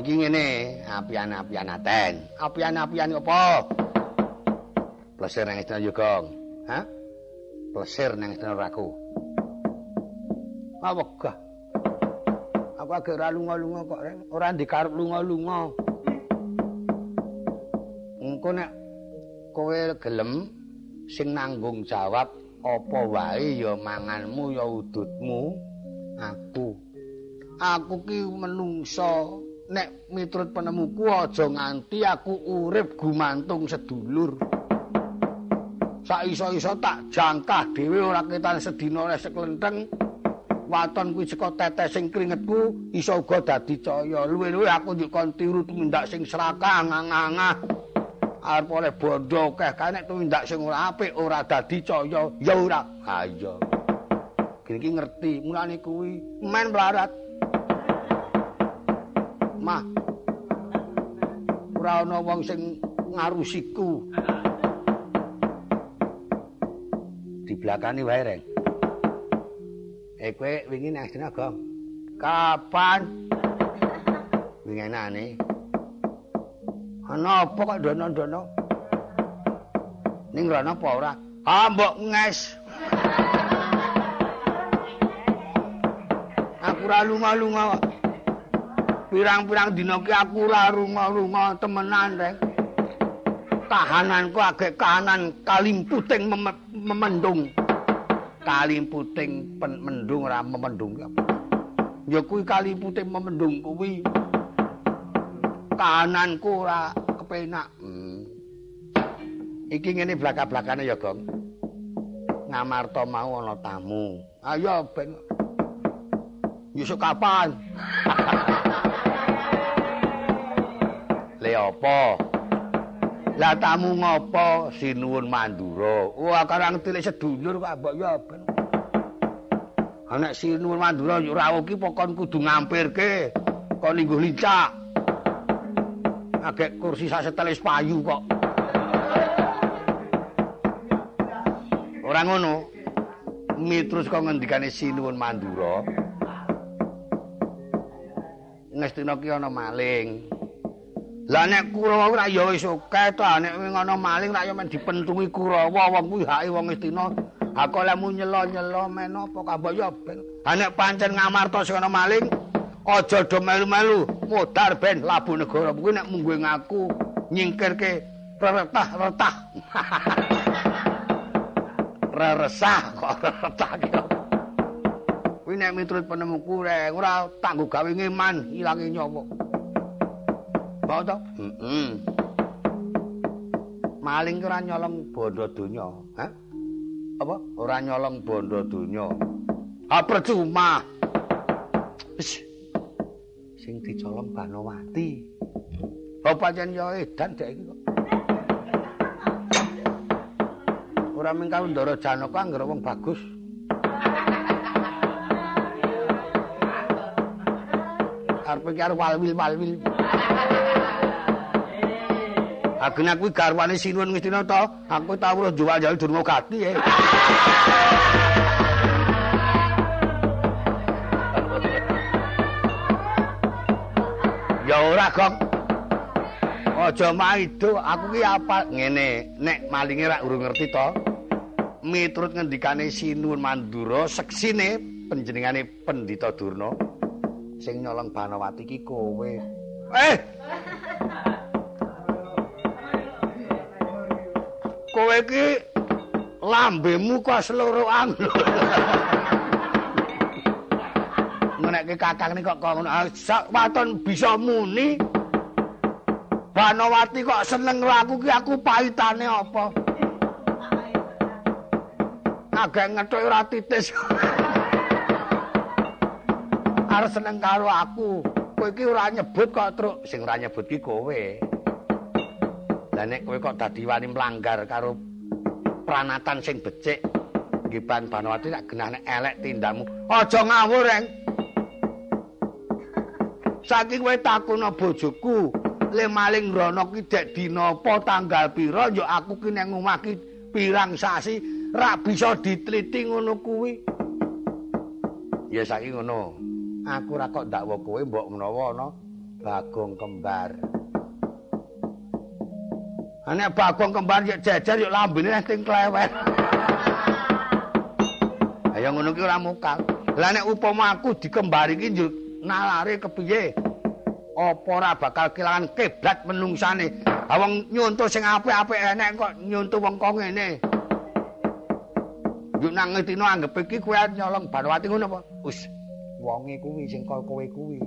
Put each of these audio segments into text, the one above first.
Iki ngene, apian-apian aten. Apian-apian apa? Plesir nang istana Yogong. Hah? Plesir nang istana Raku. Apa gah? Aku agak ora lunga-lunga kok, Reng. Ora dikarep lunga-lunga. Engko nek kowe gelem sing nanggung jawab apa wae ya manganmu ya udutmu aku aku ki menungso nek miturut penemuku aja nganti aku urip gumantung sedulur. Sak iso-iso tak jangkah dhewe ora ketan sedina oleh seklenteng. Waton kuwi saka tetes sing kringetku iso uga dadi caya. Luwe-luwe aku njuk kon tiru tumindak sing serakah ngangah arep oleh bondo keh kae nek tumindak sing ora apik ora dadi caya. Ya ora. Ha iya. Iki ngerti. Mulane kuwi men mlarat mah ora ana wong sing ngarusiku di belakani wae reng eh kowe wingi nang Gong kapan wingi nane Ana apa kok dono-dono? Ning rono apa ora? Ah mbok nges. Aku ora lunga-lunga kok. Pirang-pirang dina ki aku ora lunga-lunga temenan, Rek. Kahananku agek kahanan kalimputing mem memendung. Kalimputing mendung ora memendung. Ya kuwi kalimputing memendung kuwi. kananku ora kepenak. Hmm. Iki ngene blaka-blakane ya, Gong. Ngamarta mau ana tamu. Ayo ben. Yusuk kapan? Le apa? Lah tamu ngopo sinuwun Mandura? Wah, karang tilik sedulur kok mbok ya ben. Anak sinuwun Mandura yo rawuh ki pokon kudu ngampirke. Kok lingguh lincak. agek kursi sak setelis payu kok. Ora ngono. Mitrus kok ngendikane Sinuwun Mandura. Ngestina ki ana maling. Lah nek Kurawa ora ya wis akeh to, nek ana maling rak ya men dipentungi Kurawa wong kuwi hake wong Ngestina. Ha kok lemu nyelo-nyelo men apa kabeh ya ben. Ha nek pancen ngamarta sing maling, aja do melu-melu modar ben labu negara kuwi nek mungguhe ngaku nyingkirke retah-retah reresah kok retah ki kuwi nek miturut penemuku rek ora tanggo gawe ngeman ilange nyawa bae to heeh maling ora nyolong bondo donya ha apa ora nyolong bondo donya ha percuma wis sing dicolong Banowati. Oh pancen yo edan dek iki kok. Ora mingkau Ndara Janaka anggere wong bagus. Arep iki arep walwil-walwil. Ageng aku garwane Sinuwun Ngistina to, aku tau weruh juwal-juwal Durmagati. Eh. Ya ora, Gong. Aja maido, aku ki apa ngene, nek malinge ra urung ngerti to. Miturut ngendikane Sinuwun Mandura, seksine panjenengane Pendhita Durna sing nyolong Banawati ki kowe. Eh. Kowe ki lambemu kok seloroan. menekke kakang ini kok ngono. Ah, waton bisa muni. Banawati kok seneng laku ki aku pahitane apa? Agak ngethuk ora titis. Arep seneng karo aku. Kowe iki ora nyebut kok truk sing ora nyebut ki kowe. Lah nek kowe kok dadi wani melanggar karo pranatan sing becik nggih Ban Banawati tak genah nek elek tindakmu. Aja ngawur, Reng. saking kowe takuna bojoku le maling rono ki dek dina apa tanggal pira ya aku ki nek ngomah pirang sasi ra bisa ditliti ngono kuwi ya saiki ngono aku ra kok ndakwa kowe mbok menawa ana Bagong kembar. Ane bagong kembar yuk jajar yuk lambene ting klewet. Ayo ngono ki ora mukal. Lah nek upama aku dikembar iki yo nalare kepiye? Apa ora bakal kelangan kiblat menungsane? Ha wong nyuntuh sing apik-apik enek kok nyuntuh wong kok ngene. Yo nang ngetino anggap iki kowe nyolong Banwati ngono apa? Wis wonge kuwi sing kaya kowe kuwi.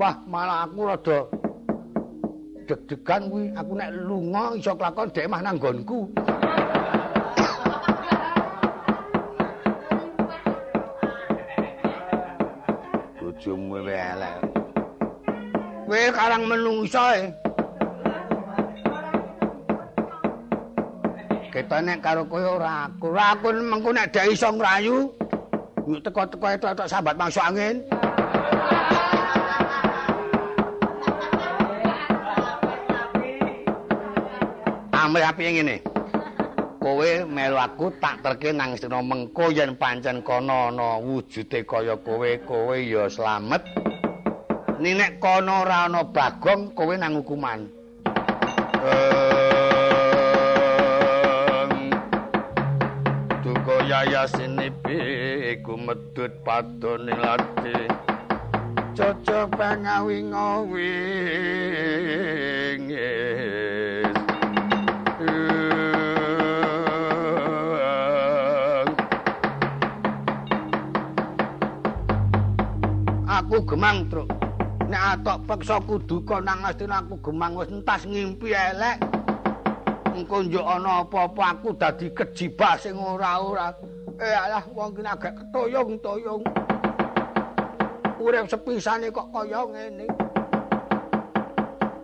Wah, malah aku rada deg-degan kuwi aku nek lunga iso kelakon dhek mah nang nggonku. Bojomu elek. Kowe karang menungso e. Ketane karo kowe ora aku. Ora aku mengko nek dhek iso ngrayu. Teko-teko etok-etok sambat masuk angin. amrih api ngene. Kowe melu aku tak terke nang sira mengko yen pancen kono ana wujude kaya kowe, kowe ya slamet. Ning nek kono ora ana bagong, kowe nang hukuman. Duka yaya sinipi iku medhut padone lati. Cocok pengawi-ngawi. aku gemang truk nek atok peksa kudu kok nang aku gemang wis entas ngimpi elek engko njuk ana apa-apa aku dadi kejibah sing ora-ora. Eh alah wong ki agak ketoyong-toyong. Urip sepisane kok kaya ngene.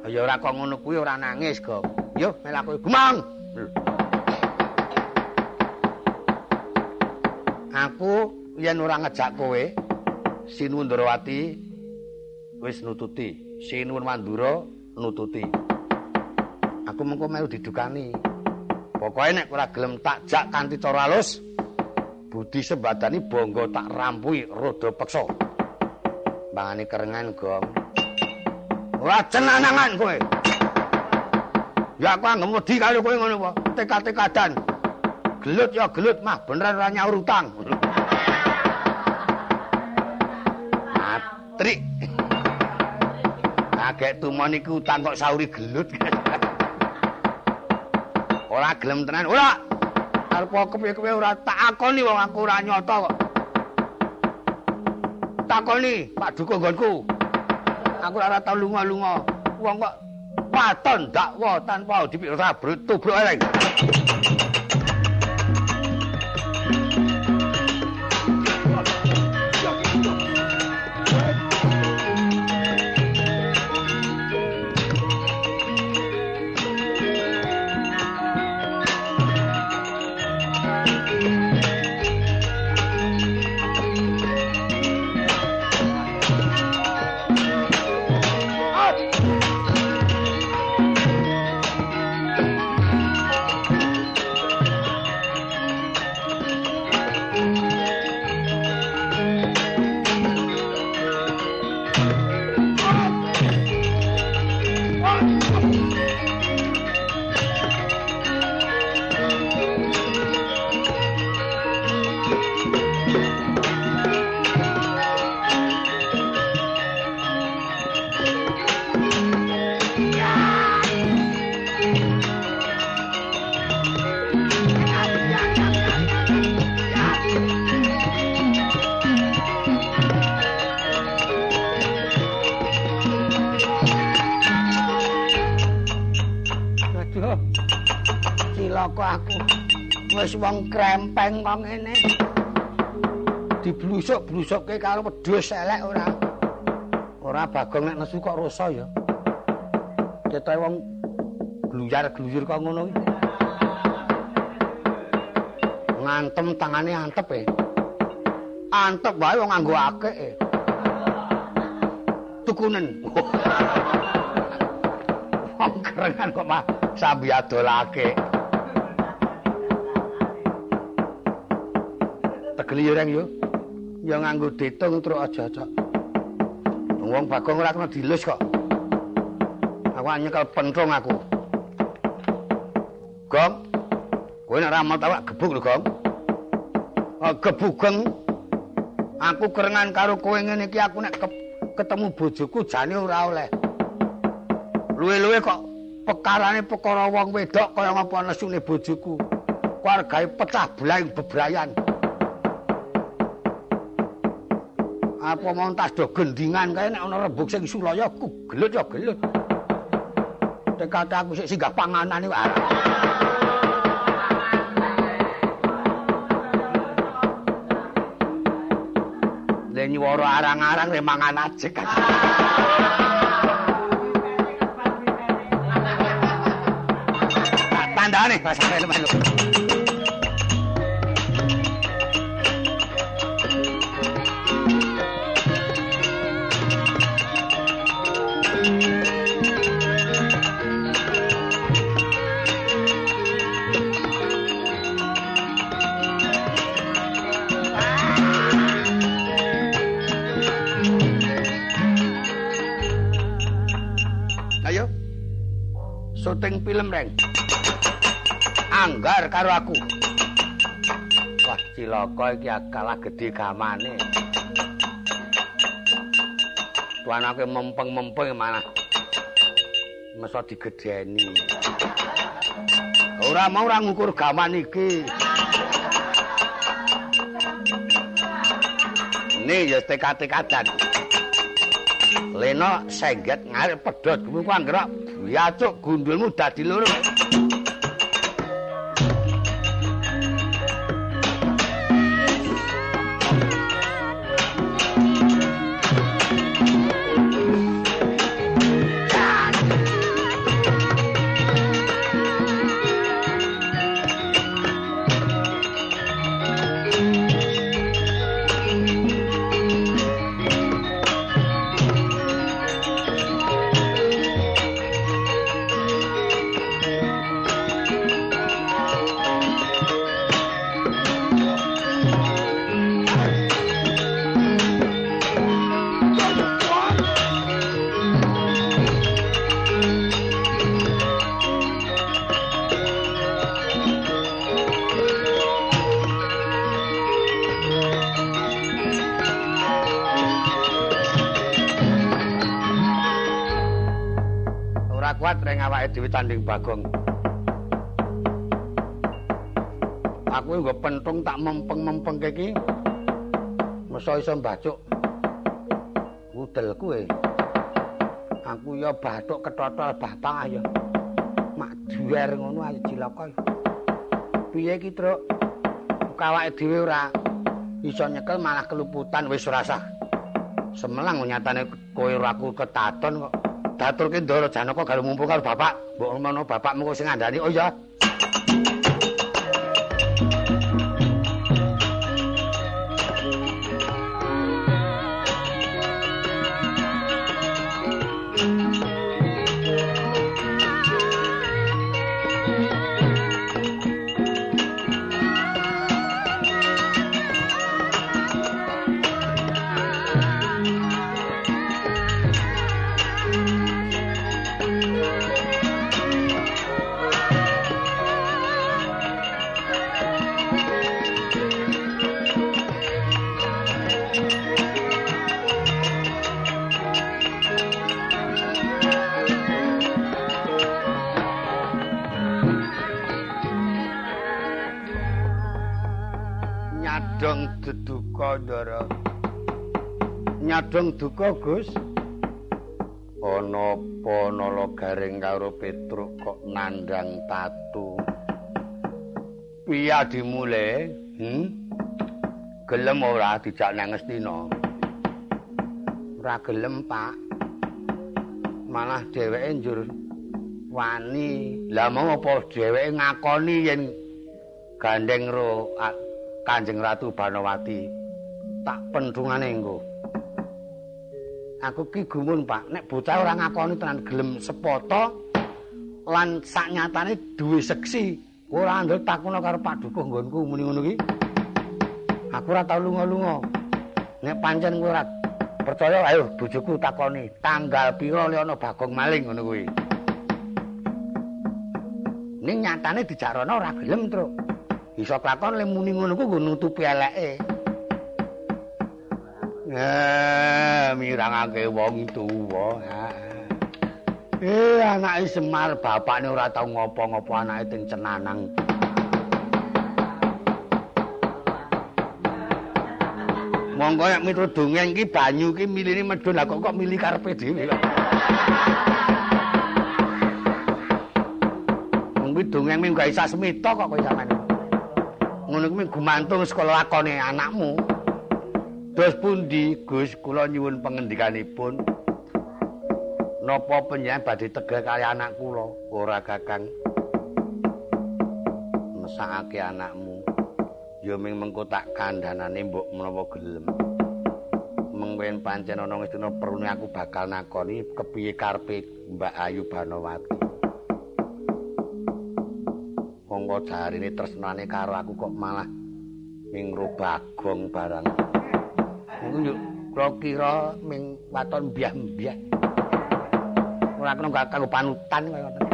Ya ora kok ngono kuwi ora nangis kok. Yo melaku gemang aku yen ora ngejak kowe Sinuwun Ndrawati wis nututi, Sinuwun Mandura nututi. Aku mengko melu didukani. Pokoke nek ora gelem tak jak kanthi cara alus, budi sebadani bangga tak rampui rada peksa. Bangane kerengan, Gong. Ora cenanangan kowe. Ya aku anggap wedi karo kowe ngono apa? Tekad-tekadan. Gelut ya gelut mah beneran ora nyaur utang. trik. Agek tumon iku utang kok sauri gelut. Ora gelem tenan, ora. Arep kepiye-kepiye ora tak akoni wong aku ora nyata kok. Takoni, Pak Duko nggonku. Aku ora tau lunga-lunga. Wong kok waton dakwa tanpa dipikir sabrut tubruk eleng. Wong krempeng kok ngene. Diblusuk-blusukke karo wedhus elek ora. Ora bagong nek nesu kok rasa ya. Ketoke wong gluyar-gluyur kok ngono iki. Ngantem tangane antep e. Antep wae wong nganggo akeh e. Tukunen. Wong kerengan kok mah sambi adolake. Teglireng yo. Ya nganggo ditung truk aja-aja. Wong Bagong ora kena dilus kok. Aku nyekel pentung aku. Gong. Kowe nek ramal tak gebuk lho, Gong. Oh, gebugeng. Aku kerengan karo kowe ngene iki aku nek ketemu bojoku jane ora oleh. Luwe-luwe kok pekarane perkara wong wedok kaya ngapa nesune bojoku. Keluargae pecah belah bebrayan. Apa mau tas do gendingan kae nek ana rembug sing sulaya ku gelut ya gelut tekat aku sik singgah panganan iki Len nyuwara arang-arang re mangan ajek. Tandane bahasa lho. Reng anggar karo aku. Wah cilaka iki kalah gedhe gamane tuanake mempeng-mempeng mana mesa digedheni. Ora mau ora ngukur gaman iki. Nih ya tekat-tekadan. Leno sengget ngarep pedhot kuwi ku anggerok Yacuk gundulmu dadi loro. Dhewe tanding bagong. Aku nggo pentung tak mempeng-mempeng iki. Mesa iso mbacuk. Udel kuwe. Aku ya bathuk ketotol bapak ayo. Mak duwer ngono ayo cilaka. Piye iki, Truk? Kawake dhewe ora iso nyekel malah keluputan wis rasa. Semelang nyatane kowe ora aku ketaton kok. Daturke Ndara Janaka karo mumpung karo bapak. Mbok menawa bapakmu sing ngandani. Oh iya. Duka Gus ana apa nala garing karo Petruk kok nandang tatu. Piye dimule hm gelem ora dijak nang Ngastina ora gelem Pak. Malah dheweke njur wani. Lah mau apa dheweke ngakoni yen gandeng ro Kanjeng Ratu Banawati tak pendungane engko aku ki gumun Pak. Nek bocah ora ngakoni tenan gelem sepoto lan saknyatane duwe seksi ora andel takono karo Pak Dukuh nggonku muni ngono ki. Aku ora tau lunga-lunga. Nek pancen kowe ora percaya ayo bojoku takoni. Tanggal pira li ana bagong maling ngono kuwi. Ning nyatane dijarono ora gelem truk. Iso klakon le muni ngono ku nggo nutupi eleke Eh, mirangake wong tuwa. Eh, anake Semar bapakne ora tau ngopo-ngopo anake ting cenanang. Monggo nek miturut dongeng iki banyu iki miline medhun lah kok kok mili karepe dhewe. Monggo dongeng ming gawe sasmita kok kowe sampeyan. Ngono kuwi gumantung sekolah lakone anakmu. Dos pundi Gus? Kula nyuwun pangendikanipun Napa panjenengan badhe tegel kali anak kula? Ora Kakang Mesakake anakmu. Ya ming mengko tak kandhanane mbok menawa gelem. Mengwen pancen ana wis dina perune aku bakal nakoni kepiye karepe Mbak Ayu Banowati? Monggo jarine tresnane karo aku kok malah ing bagong barang Yo kula kira ming waton mbiyah-mbiyah. Ora kena kanggo panutan kaya ngoten.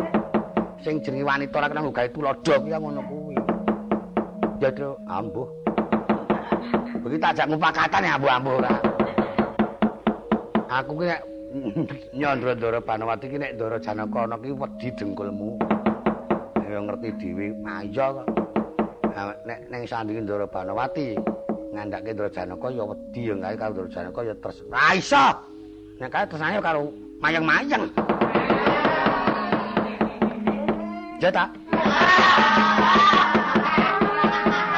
Sing jenenge wanita ora kena gawe tulodo kuwi ngono kuwi. Jadro ambuh. Begitu tak jak mupakatan ya ambuh-ambuh ora. Aku ki nek nyandra Ndara Banawati ki nek Ndara Janaka ana ki wedi dengkulmu. Ya ngerti dhewe maya kok. Nek ning sandinge Ndara Banawati ngandhake Drajanaka ya wedi ya gawe karo Drajanaka ya terus. Ra iso. Nek kae tersane karo mayang-mayang. Ya ta?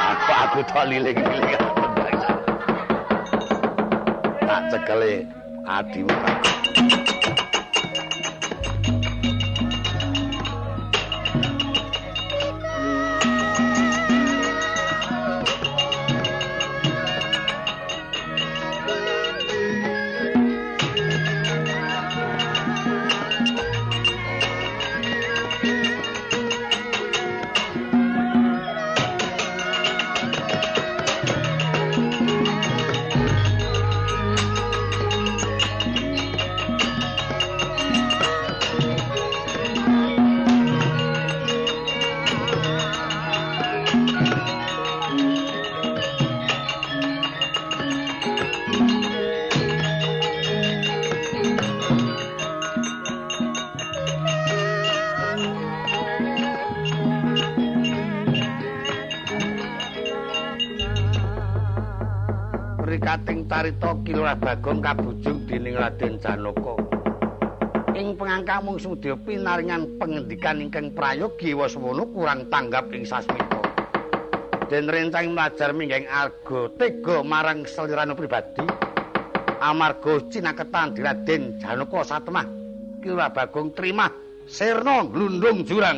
Aku aku tok liling-liling. Tak cekele adimu. Bagong kabujung dening Raden Janaka. Ing pengangka mung sumedya pinaringan pengendikan ingkang prayogi wasmono kurang tanggap ing sasmita. Den rencang mlajar minggeng arga tega marang selirane pribadi. Amarga cinaketan di Raden Janaka satemah Kilurah Bagong terima sirna glundung jurang.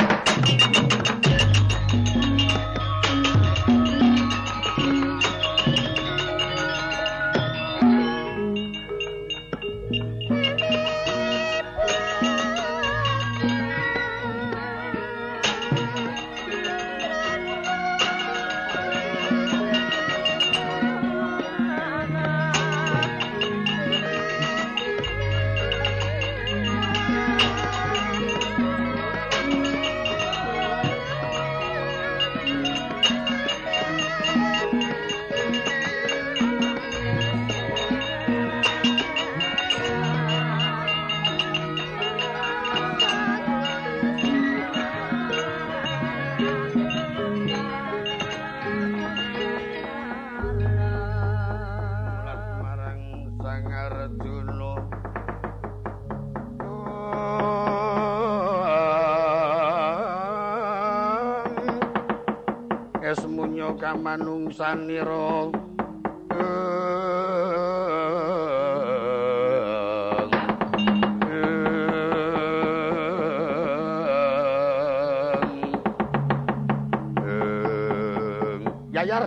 Yaya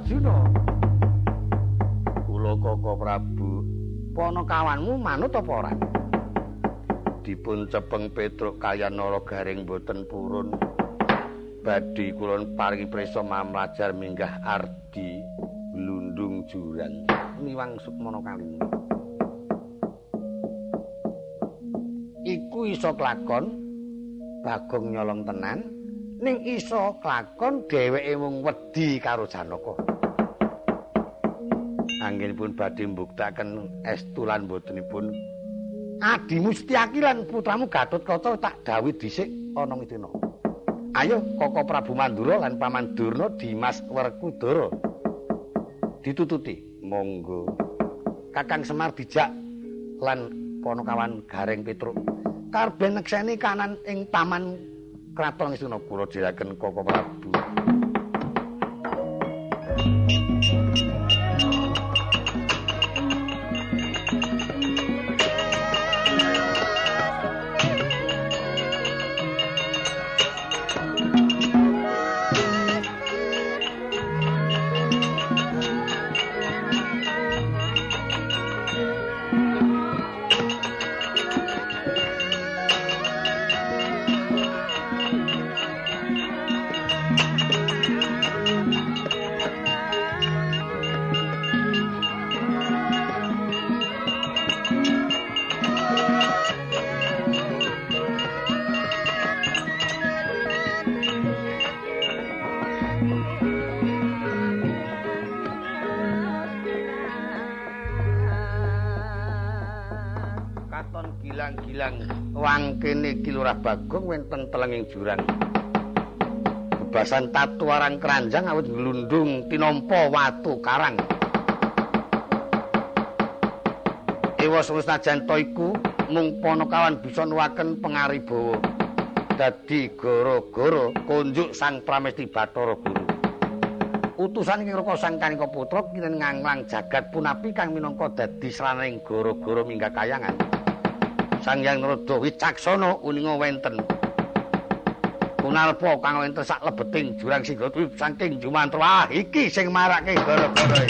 Arjuna. Kula Koko Prabu Pono kawanmu manut apa ora? Dipun cepeng Petruk kaya nara garing boten purun badhe kula paringi prisa mamlajar minggah ardi glundung jurang niwang sukmana kali iku iso kelakon Bagong nyolong tenan ning iso kelakon dheweke mung wedi karo Janaka. Anggenipun badhe mbuktaken estulan botenipun Adi Mustiaki lan putramu Gatotkaca tak dawuh dhisik ana ngidina. Ayo Koko Prabu Mandura lan Paman Durna Dimas Werkudara. Ditututi, monggo. Kakang Semar dijak lan Ponokawan Gareng Petruk. Karben nekseni kanan ing taman Kraton Istina kula diraken Koko Prabu. Wenten telenging jurang. Bebasan tatu arang keranjang awit nglundung tinompo watu karang. Ewa senajan to iku mung ponokawan bisa nuwaken pengaribawa. Dadi gara-gara kunjuk Sang Pramesti Bathara Guru. Utusan ing Raka Sang Kanika Putra kinen nganglang jagat punapi kang minangka dadi sraning gara-gara minggah kayangan. Sang Hyang Narada wicaksana uninga wenten. Kunalpa kang wenten sak lebeting jurang Singgadwi saking Jumantra. Iki sing marake gara-gara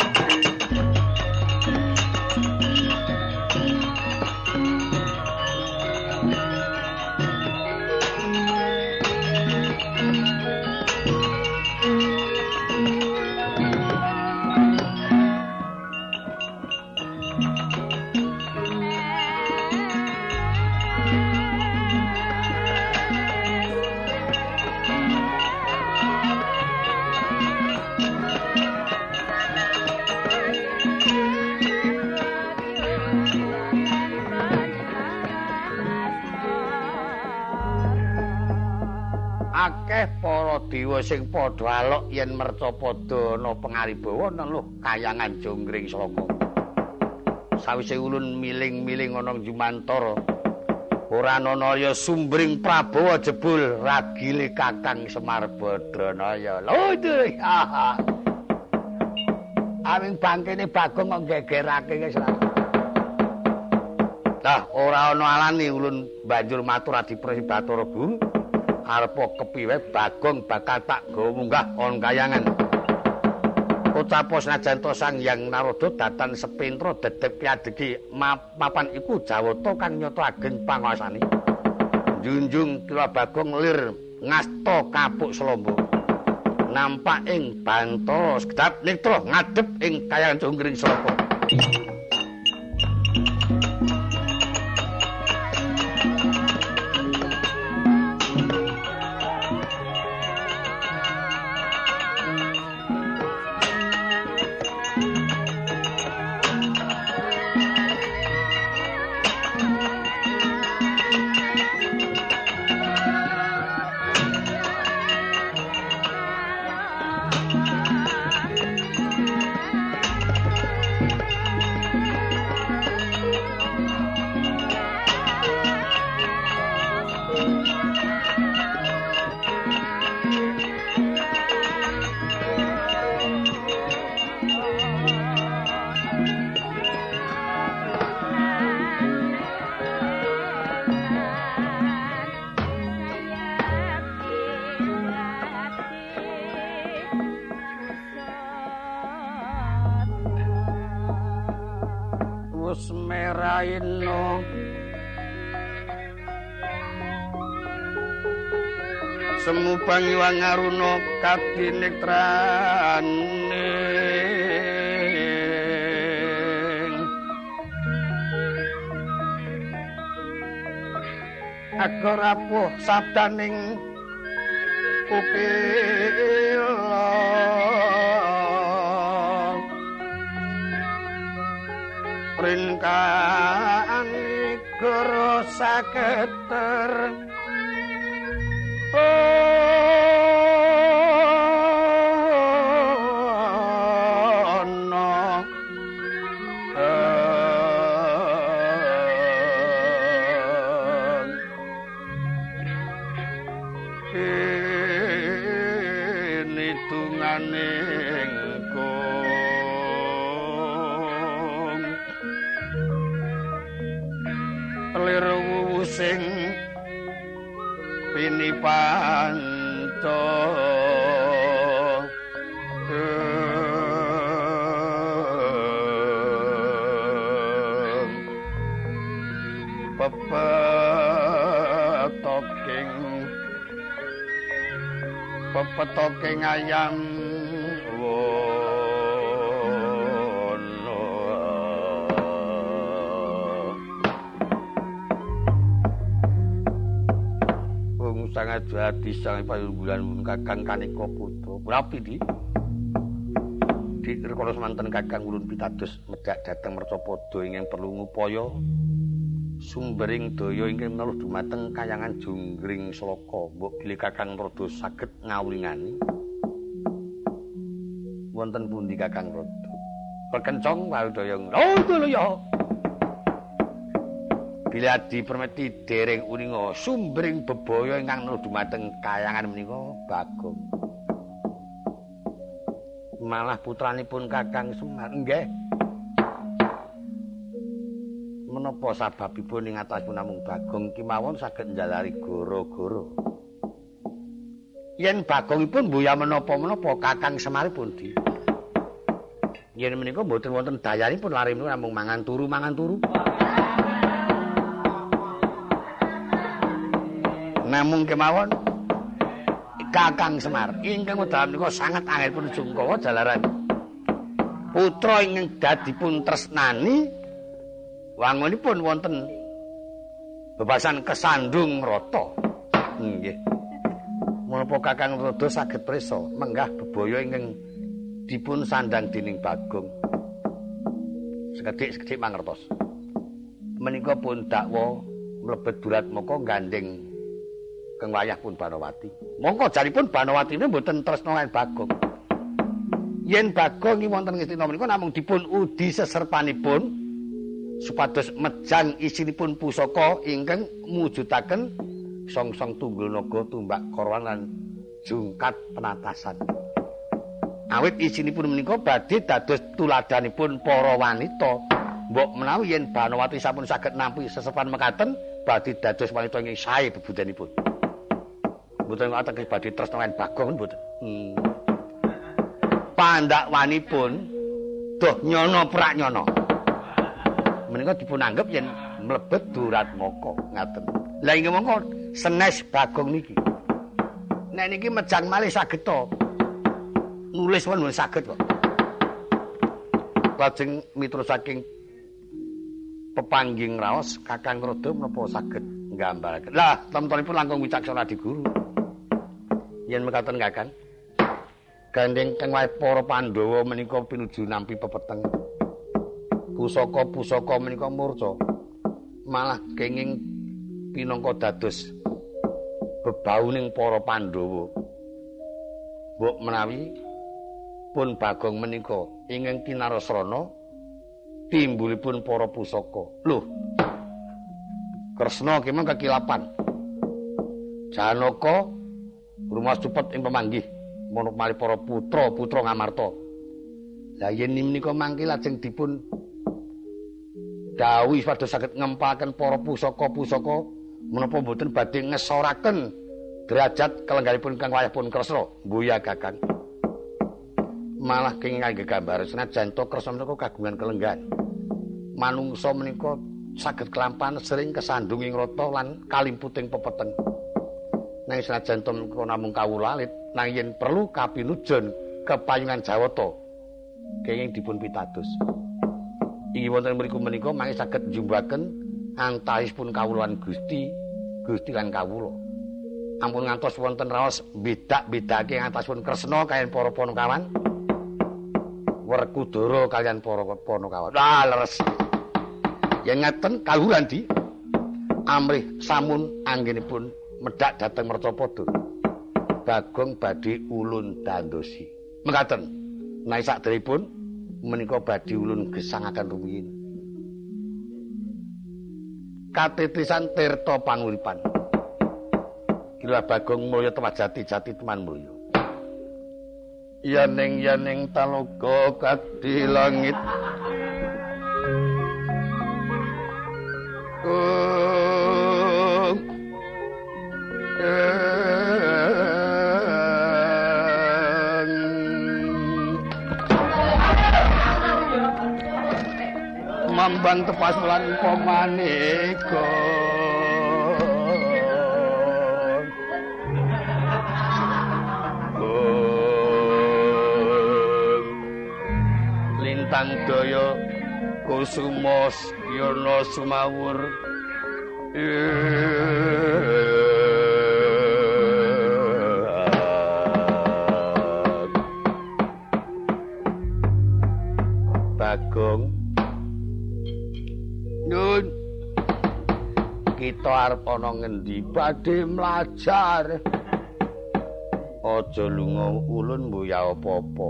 sing padha alok yen merca padha ana pangaribawa neluh kayangan jonggring saka. Sawise ulun miling-miling ana Jumantara, ora ana ya sumbring Prabowo jebul ragile Kakang Semar Badranaya. Lho Aming bangkene Bagong kok gegerake wis. Lah ora ana alane ulun banjur matur adi Presi Bathara Guru. Arepa kepiwe bagong bakal tak gawa munggah on kayangan. Ucapo senajan to sang yang narodo datan sepintro dedek piadegi mapan iku jawata kang nyoto agen panguasani junjung kira bagong lir ngasto kapuk selombo nampak ing bantos kedap nitro ngadep ing kayangan jonggring selombo ngaruna kadinektrane agar apuh sabdaning ukil ringkaan guru saketer petoking ayam sangat jati sang payunggulan kakang kanika putra rapi di? Di rekono semanten kakang ulun pitados medak dhateng mercapada ingkang perlu ngupaya sumbering daya ingkang menawa dumateng kayangan junggring sloka mbok bilih kakang rada saged ngawulingani wonten pundi kakang rada? Perkencong wadaya ngono lho ya. Bila di permeti dereng uninga sumbering bebaya ingkang menawa dumateng kayangan menika bagong. Malah putranipun kakang Semar nggih menapa sababipun ing ataspun namung Bagong kimawon saged njalari goro-goro. Yen Bagongipun mbuya menapa-menapa Kakang Semar pun di. Yen menika mboten wonten dayanipun lari menika namung mangan turu mangan turu. Namung kemawon Kakang Semar ingkang wedal menika sangat angel pun jungkawa jalaran putra ingkang dadipun tresnani wangunipun wonten bebasan kesandung rata. Nggih. Menapa kakang rada saged prisa menggah bebaya ingkang dipun sandang dening bagong? Sekedhik-sekedhik mangertos. Menika pun dakwa mlebet durat moko gandeng keng wayah pun Banawati. Mongko jaripun Banawati ini mboten tresno lan bagong. Yen bagong wonten ngistina menika namung dipun udi seserpanipun supados mejang isinipun pusaka ingkang mujudaken song-song tunggul naga tumbak korwan lan jungkat penatasan. Awit isinipun menika badhe dados tuladanipun para wanita. Mbok menawi yen Banowati sampun saged nampi sesepan mekaten badhe dados wanita ingkang sae bebudanipun. Mboten ateges badhe tresna lan bagong mboten. Hmm. Pandakwanipun doh nyono prak nyono. Menika dipun anggap yen mlebet durat moko ngaten. Lah inggih mongko senes bagong niki. Nek niki mejang malih saged to. Nulis pun saged kok. Lajeng mitra saking pepangging raos Kakang Rodo menapa saged nggambaraken. Lah, temen-temenipun langkung wicaksana di guru. Yen mekaten Kakang. Gandeng teng wae para Pandhawa menika pinuju nampi pepeteng. Pusaka-pusaka menika murca malah kenging pinangka dados bebauning para Pandhawa. Mbok menawi pun Bagong menika ingkang kinarasrana timbulipun para pusaka. Lho Kresna kemang kekilapan Janaka rumah cepet ing pemanggih mari para putra putra ngamarta. Lah yen menika mangke lajeng dipun dawuh supados saged ngempalaken para pusaka-pusaka menapa mboten badhe ngesoraken derajat kelenggaripun kang wayahipun Kresna? Kakang malah kenging gegambar senajan to Kresna menika kagungan kelenggan manungsa menika saged kelampan sering kesandung ing rata lan kalimputing pepeten nang senajan to menika namung kawulalit nang yen perlu kapinujon kepayungan Jawata kenging dipun pitados inggih wonten mriku menika mangke saged njumbaken antahipun kawulan Gusti Gusti lan kawula. Ampun ngantos wonten raos bedak-bedake ngatasipun Kresna kaliyan para Panakawan. Werkudara kaliyan para Panakawan. Ah leres. Yen ngaten kaluhuran di amrih samun anggenipun medhak dhateng Mercapada. Bagong badhe ulun dandosi. Mekaten. Nai sakderipun menika badhe ulun gesangaken rumiyin. Katetisan tirta panguripan. Kila Bagong mulya tempat jati-jati teman mulya. Yaning yaning taloga kadhi langit. Mambang tepas lan pamaneka Lintang daya kusumos yana sumawur arep ana ngendi badhe mlajar Aja lunga ulun mbuya apa-apa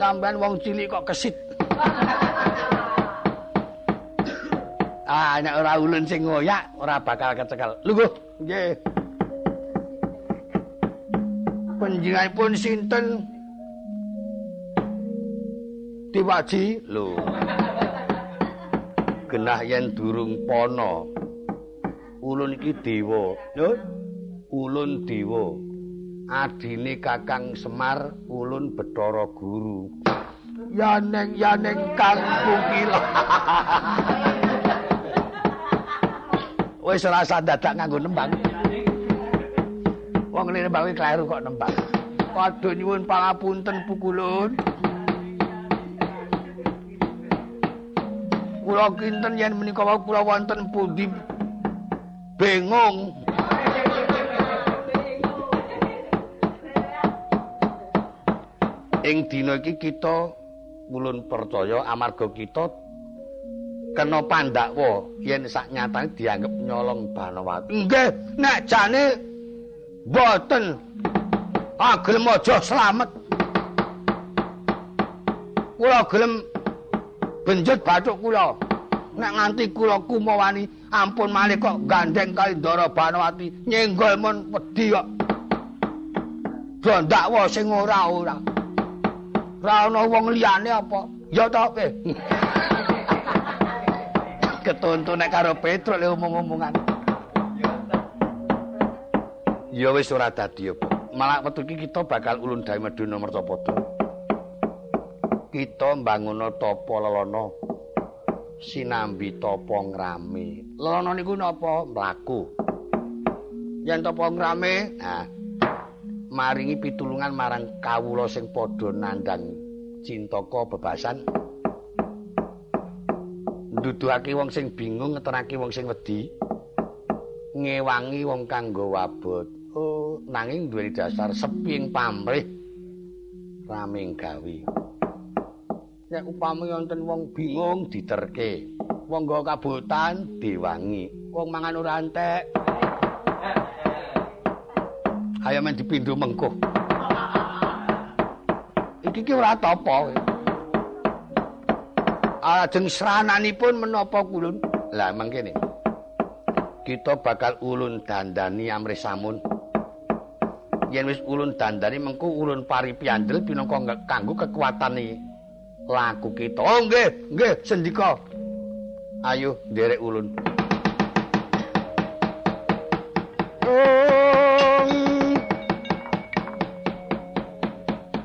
Sampeyan wong cilik kok kesit Ah, nek ora ulun sing ngoyak, ora bakal kecekel. Lho, nggih. Panjenenganipun sinten? Diwaji, lho. Genah yen durung pono. Ulun iki dewa, lho. Ulun dewa. Adine Kakang Semar, ulun Bathara Guru. Yaneng yaneng kang kukila. wis rasa dadak nganggo nembang. Wong nembang kleru kok nembang. Padha nyuwun pangapunten pukulun. Kula kinten yen menika wau kula wonten pundi bengong. Ing dina iki kita mulun percaya amarga kita kena pandakwa yen sak nyatane dianggep nyolong Banawati. Nggih, nek jane boten gelem aja slamet. Kula gelem benjut bathuk kula. Nek nganti kula kumawani ampun malih kok gandeng kali Ndara Banawati nyenggol mon wedi kok. Ndakwa sing ora-ora. Ora ana wong liyane apa? Ya ta, ketuntu nek karo Petruk le omong-omongan. Ya wis ora dadi apa. Malah wektu iki kita bakal ulun Dawe Meduna Mercapada. Kita mbangun tapa lelana sinambi tapa ngrame. Lelana niku napa? Mlaku. Yen tapa ngrame, nah maringi pitulungan marang kawula sing padha nandhang cintaka bebasan. nduduhake wong sing bingung ngeterake wong sing wedi ngewangi wong kang nggawa abot oh nanging duwe dasar seping pamrih raming gawe nek upami wonten wong bingung diterke. Wong nggawa kabotan diwangi. Wong mangan ora entek. Ayo men dipindho mengko iki ki ora apa ajeng srananipun menapa kulun? Lah mangkene kita bakal ulun dandani amrih samun. Yen wis ulun dandani mengko ulun pari piandel pinangka kanggo kekuatane laku kita. Oh nggih nggih sendika. Ayo nderek ulun.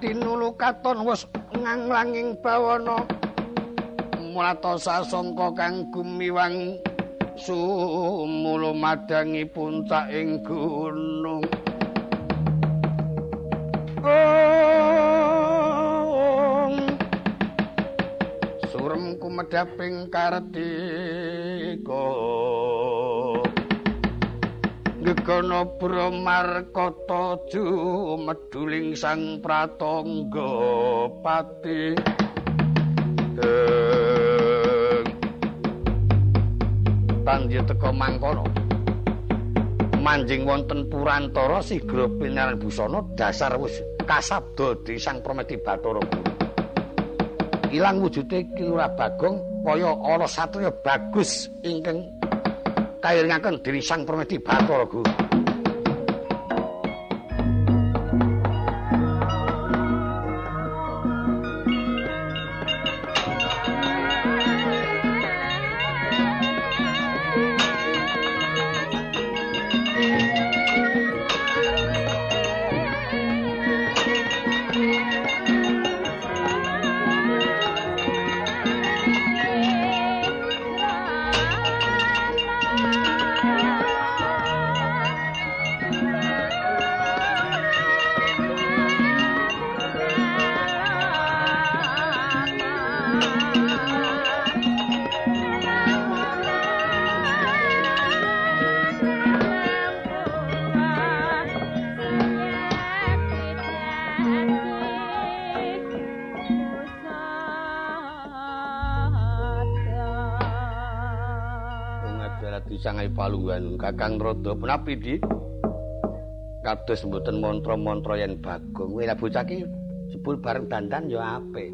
Tinulu katon wis nganglanging bawana. Mulata sasangka kang gumiwang sumulu madangi puncak ing gunung surem kumedhaping kartika Gegono Bramarkata ju meduling sang pratangga pati. Tanjir teka mangkono. Manjing wonten purantara sigra pinaran busana dasar wis kasabda di sang Prometi Bathara ilang wujude Kilura Bagong kaya ana satriya bagus ingkang kairingaken diri sang Prometi Bathara palungan Kakang Rodo menapi di kados mboten mantra-mantra yen Bagong. Kowe bocah ki jebul bareng dandan ya apik.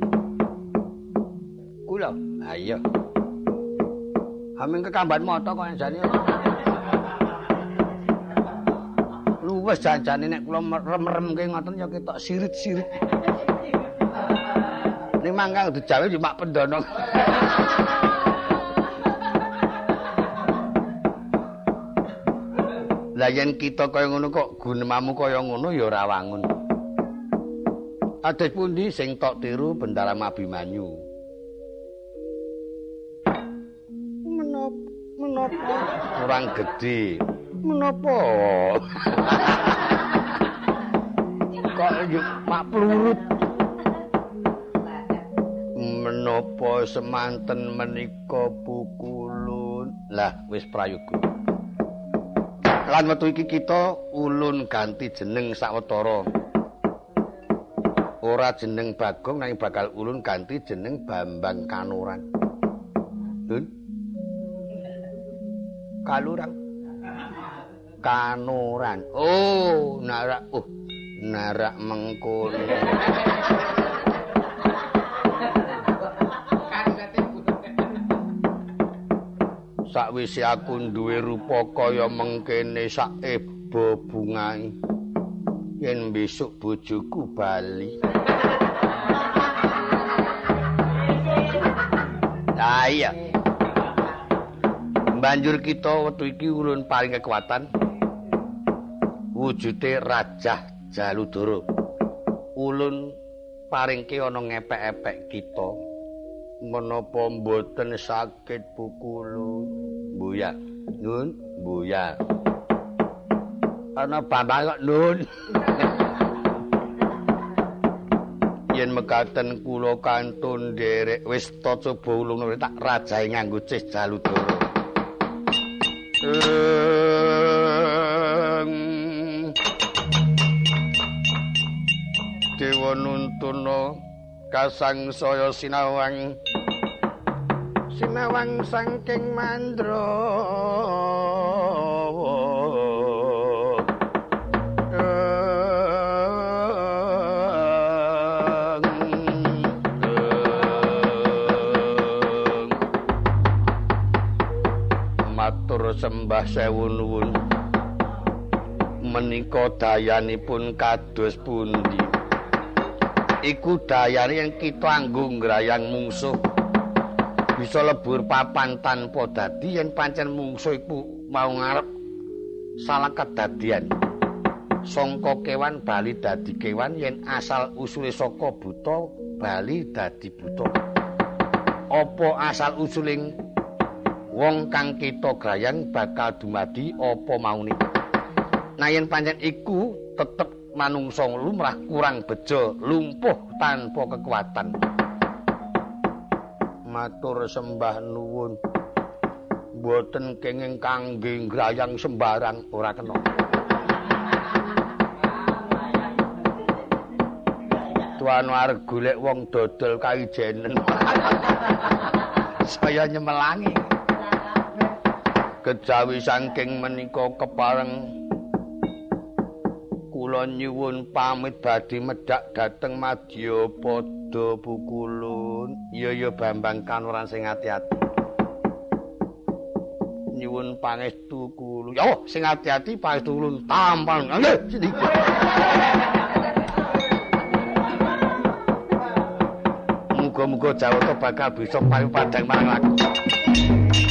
Kula ha iya. Ameng kekamban mata kok jane. Luwes janjane nek kula merem-remke ngoten ya ketok sirit-sirit. Ning mangkang dijawe cuma pendono Lah yen kita kaya ngono kok gunemamu kaya ngono ya ora wangun. Ades pundi sing tok tiru Bendaram Abimanyu? Menapa? Menapa? Kurang gedhe. Menapa? kok yo mak plurut. Menapa semanten menika pukulun? Lah wis prayoga. Lan wektu iki kita ulun ganti jeneng sawetara. Ora jeneng Bagong nanging bakal ulun ganti jeneng Bambang Kanuran. Dun. Kaluran. Kanuran. Oh, narak. Oh, narak mengkono. Sakwise aku duwe rupa kaya mengkene sak eba bungae. Yen besok bojoku bali. Ah iya. Banjur kita wektu iki ulun paling kekuatan. Wujude rajah jaludara. Ulun paringke ana ngepek-epek kita. Menapa mboten sakit pukulu buya. Nun buya. Ana bambang kok nun. Yen mekaten kula kantun nderek wis ta coba ulung tak rajae nganggo cis jaludara. Dewa nuntuna kasang saya sinawang sinawang sangking mandra. Matur sembah sewu nuwun. Menika dayanipun kados pundi? Iku dayane yen kita anggo ngrayang mungsuh bisa lebur papan tanpa dadi yen pancen mungsuh iku mau ngarep salah kedadian. Sangka kewan bali dadi kewan yen asal usule saka buta bali dadi buta. Apa asal usuling wong kang kita grayang bakal dumadi apa maune? Nah yen pancen iku tetep manungsa lumrah kurang bejo lumpuh tanpa kekuatan matur sembah nuwun. Mboten kenging kangge grayang sembarang ora kena. Tuan arep golek wong dodol kaijenen saya nyemelangi. Kejawi saking menika kepareng. Kula nyuwun pamit badhe medhak dhateng Madya Pada Bukulun. Iya ya Bambang Kanuran sing ati-ati nyuwun pangestu kula ya sing ati-ati pangestu kula tampal Muga-muga Jawata bakal bisa payu padang marang laku.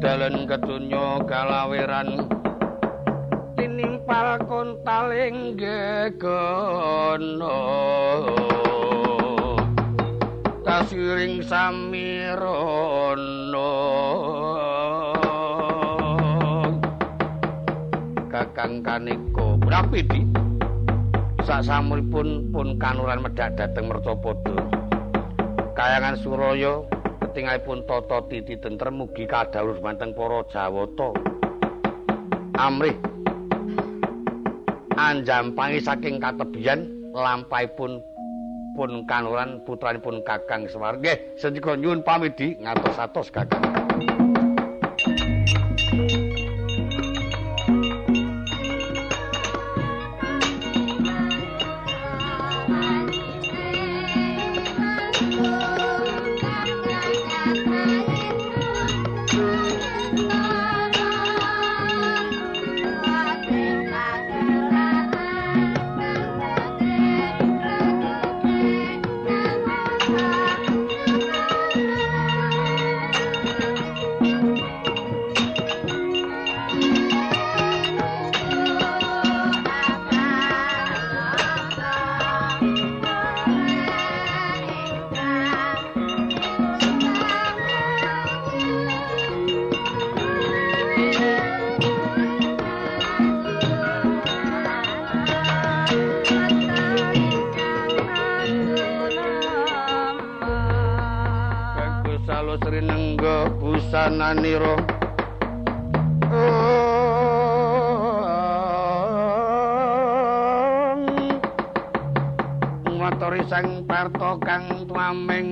Dedalan kedunya kalaweran. Tinimpal kontaling gegono. Kasiring samirono kakang kaniko berapi di sak samuripun pun kanuran medhak dhateng mercapada kayangan suraya ketingalipun tata titi tentrem mugi kadhawuh manteng para Jawata. Amrih anjampangi saking katebian lampahipun pun kanuran putranipun Kakang Semar. Nggih, sedika nyuwun pamidi ngatos-atos Kakang. Busananira matori sang parto kang tuameng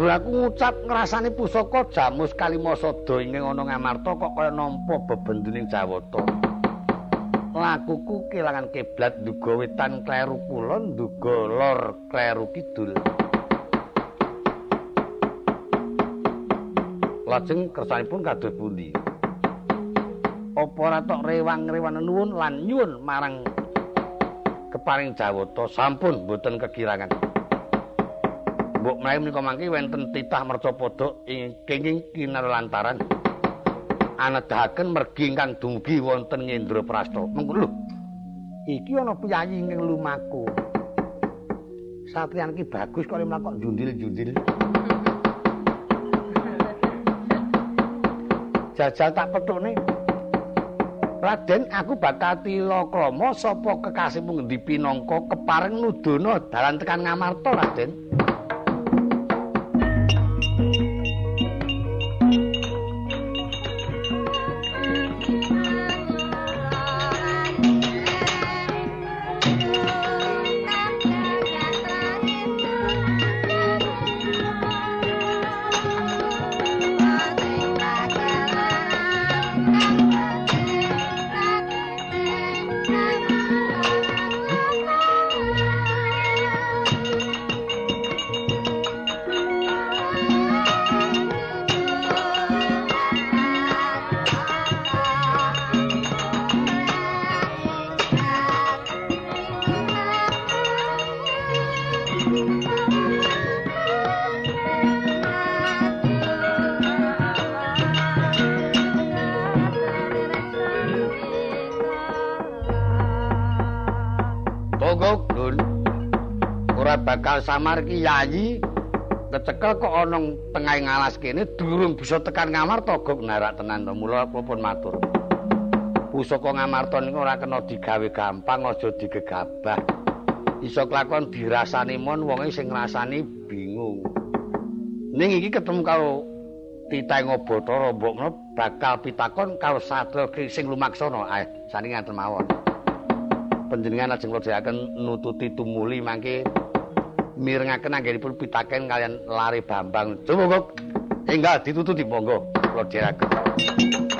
Aku ngucap ngrasani pusaka jamus kalimasada ing ana ngamarta kok kaya nampa bebendening Jawata. Lakuku kelangan kiblat nduga wetan kleru kulon nduga lor kleru kidul. Lajeng kersanipun kados pundi? Apa ora tok rewang-rewan nuwun lan nyuwun marang keparing Jawata sampun boten kegirangan. Mbok mlayu menika mangke wonten titah mercapada ing kenging kinar lantaran anedahaken mergi ingkang dumugi wonten Ngendraprasta. Mengko lho. Iki ana piyayi ing lumaku. Satriyan iki bagus kok mlakok jundil-jundil. Jajal tak petukne. Raden, aku bakal tila krama sapa kekasihmu ngendi pinangka kepareng nudono dalan tekan Ngamarta, Raden. Bakal samar kiyayi kecekel kok ana tengah ngalas kene durung bisa tekan ngamarta gok narak tenan to. Mula pun matur. Pusaka ngamarta niku ora kena digawe gampang aja digegabah. Iso kelakon dirasani mon wonge sing ngrasani bingung. Ning iki ketemu karo Titah Ngobotara mbokno bakal pitakon karo sadra sing lumaksana. Ae saningan mawon. Panjenengan lajeng lodhaken nututi tumuli mangke mirengaken anggenipun pitaken kalian lari Bambang. Coba kok enggak ditututi monggo kula dherekaken.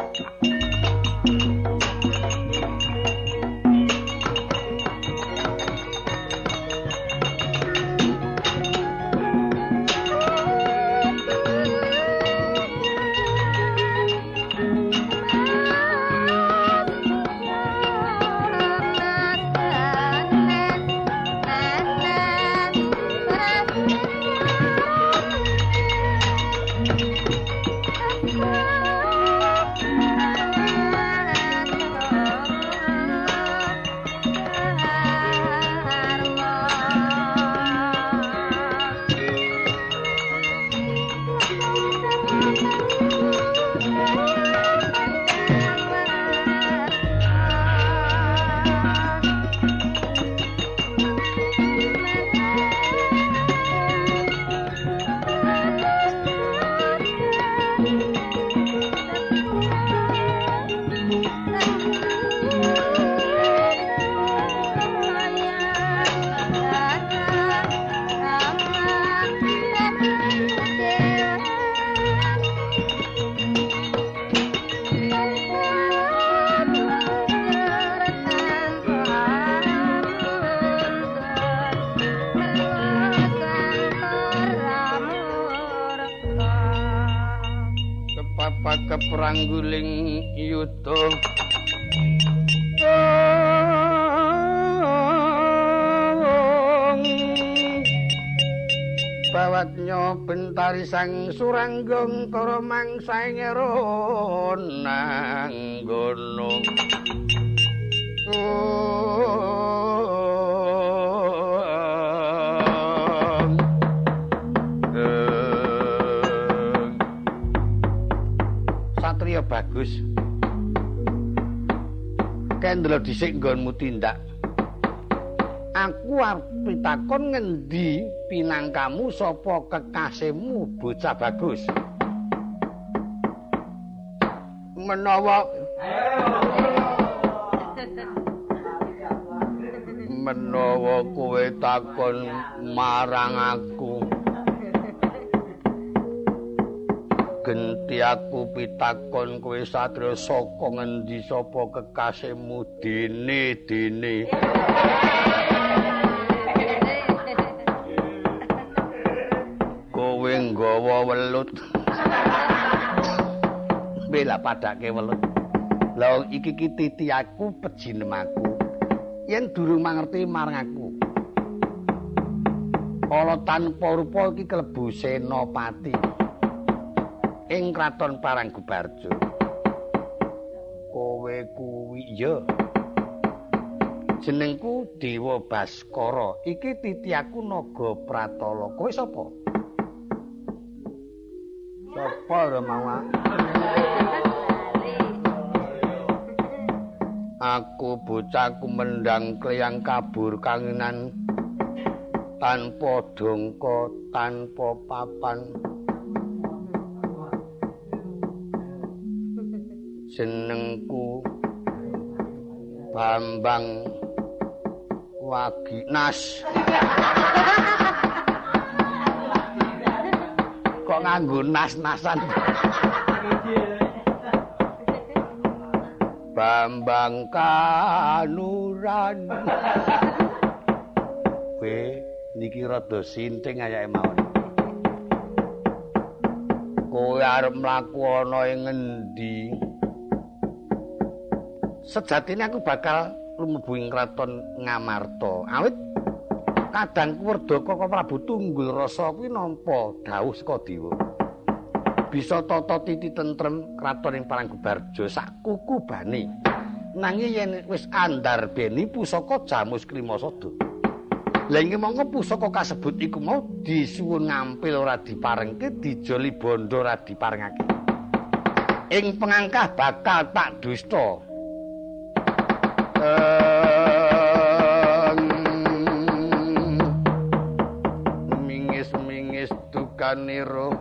Sang suranggong karo mangsa ngero nang gunung bagus. Kendra dhisik nggonmu tindak. Aku arep pitakon ngendi pinangkamu sapa kekasihmu bocah bagus. Menawa Menawa kowe takon marang aku. Genti aku pitakon kowe satria saka ngendi sapa kekasihmu? Dene dene nggawa welut bela padake welut lha iki ki titi aku pejinemaku yen durung mangerti marang aku ala tanpa rupa iki klebu senopati ing kraton Paranggubarjo. Kowe kuwi ya. Jenengku Dewa Baskara. Iki titiaku Naga Pratala. Kowe sapa? Sapa Ramawa? aku bocah kumendang kleyang kabur kangenan tanpa dongko tanpa papan senengku Bambang Waginas nganggo nas-nasan Bambang Kanuran. Kowe niki rada sinting ayake mawon. Kowe arep mlaku ana ing ngendi? Sejatine aku bakal lumebu ing kraton Ngamarta. Awit kadang Werdaka Prabu Tunggul Rasa kuwi nampa dawuh saka dewa. bisa tata titi tentrem kraton ing Paranggubarjo sak kuku bani. Nanging yen wis andar beni pusaka Jamus Krimasada. Lah ing mongko pusaka kasebut iku mau disuwun ngampil ora diparengke, dijoli bondo ora diparengake. Ing pengangkah bakal tak dusta. Mingis-mingis dukaniro.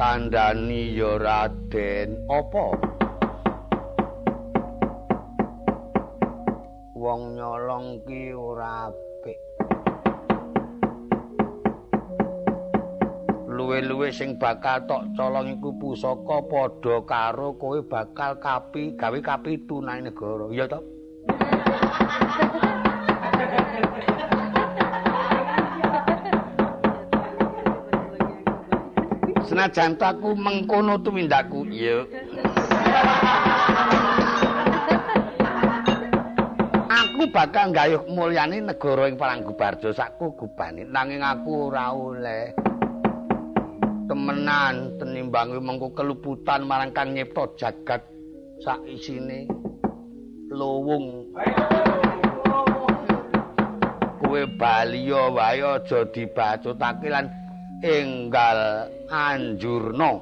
kandhani ya Raden. Apa sing bakal tok colong iku pusaka padha karo kowe bakal kapi gawe kapi tunai negara. Iya to senajan aku mengkono tumindakku. Iya. Aku bakal gayuh mulyani negara ing Paranggubarjo sakku gubani. Nanging aku ora oleh temenan tenimbang mengko keluputan marang kang nyipta jagat sak isine lowung kowe baliya wae aja dibacutake lan enggal anjurna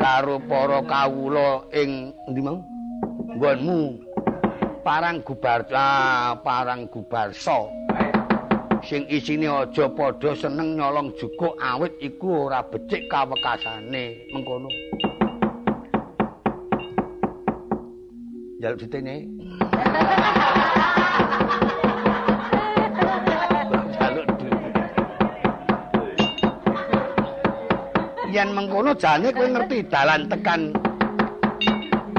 karo para kawula ing endi mau? Nggonmu parang gubarsa ah, parang gubarsa sing isine aja padha seneng nyolong jukuk awit iku ora becik kawekasane mengkono. Jaluk ditene yen mengkono jane kowe ngerti dalan tekan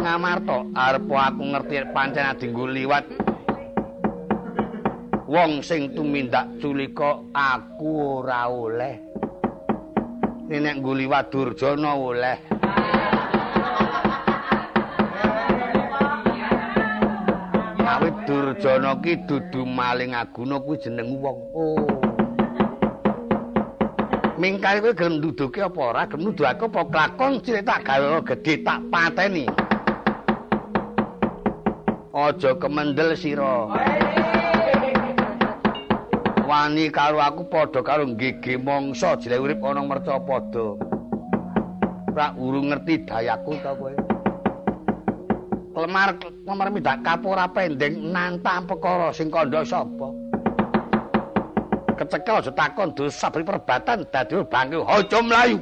Ngamarta. Arep aku ngerti pancen adingku liwat wong sing tumindak culika aku ora oleh. Nek nggo liwat Durjana oleh. Awit Durjana ki dudu maling aguna kuwi jeneng wong. Oh. Mingkari kowe gelem nuduhke apa ora? Gelem nuduh aku apa klakon cilik tak gawe gedhe tak pateni? Aja kemendel sira wani karo aku padha karo gege mangsa. Jile urip ana merca padha. Ora urung ngerti dayaku ta kowe. Lemar lemar mindak kapura pendeng nantang perkara sing kandha sapa? Kecekel aja takon dosa perbatan dadi bangke aja mlayu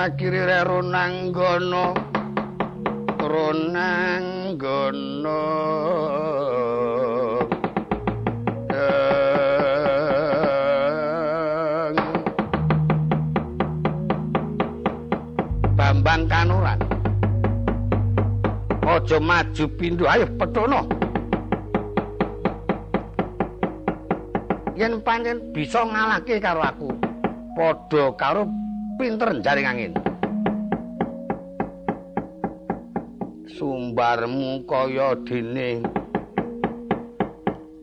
makiri rero nanggono ronanggono Bambang Kanuran. Aja maju pindho ayo petono Yen pancen bisa ngalahke karo aku padha karo pinter jaring angin. Sumbarmu kaya dene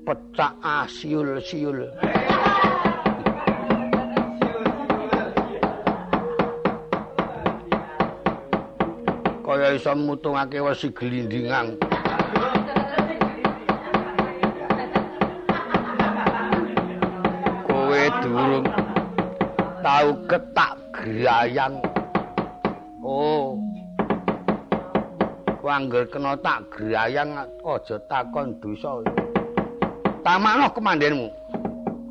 pecak asiul-siul. Kaya iso mutungake wesi glindingang. Kowe durung tau ketak grayang. Oh. Wangger kena tak grayang aja takon dosa. Tamano kemandenmu.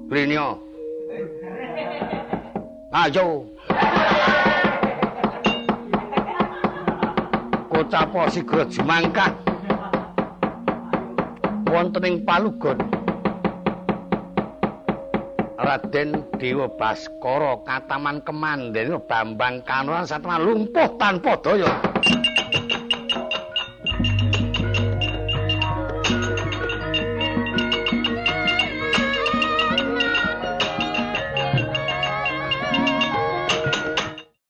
Brinyo. Ayo. Kocapo sigra jumangkah. Wonten ing palugon. Raden Dewa Baskara kataman kemanden Bambang Kanoran satwa lumpuh tanpa daya.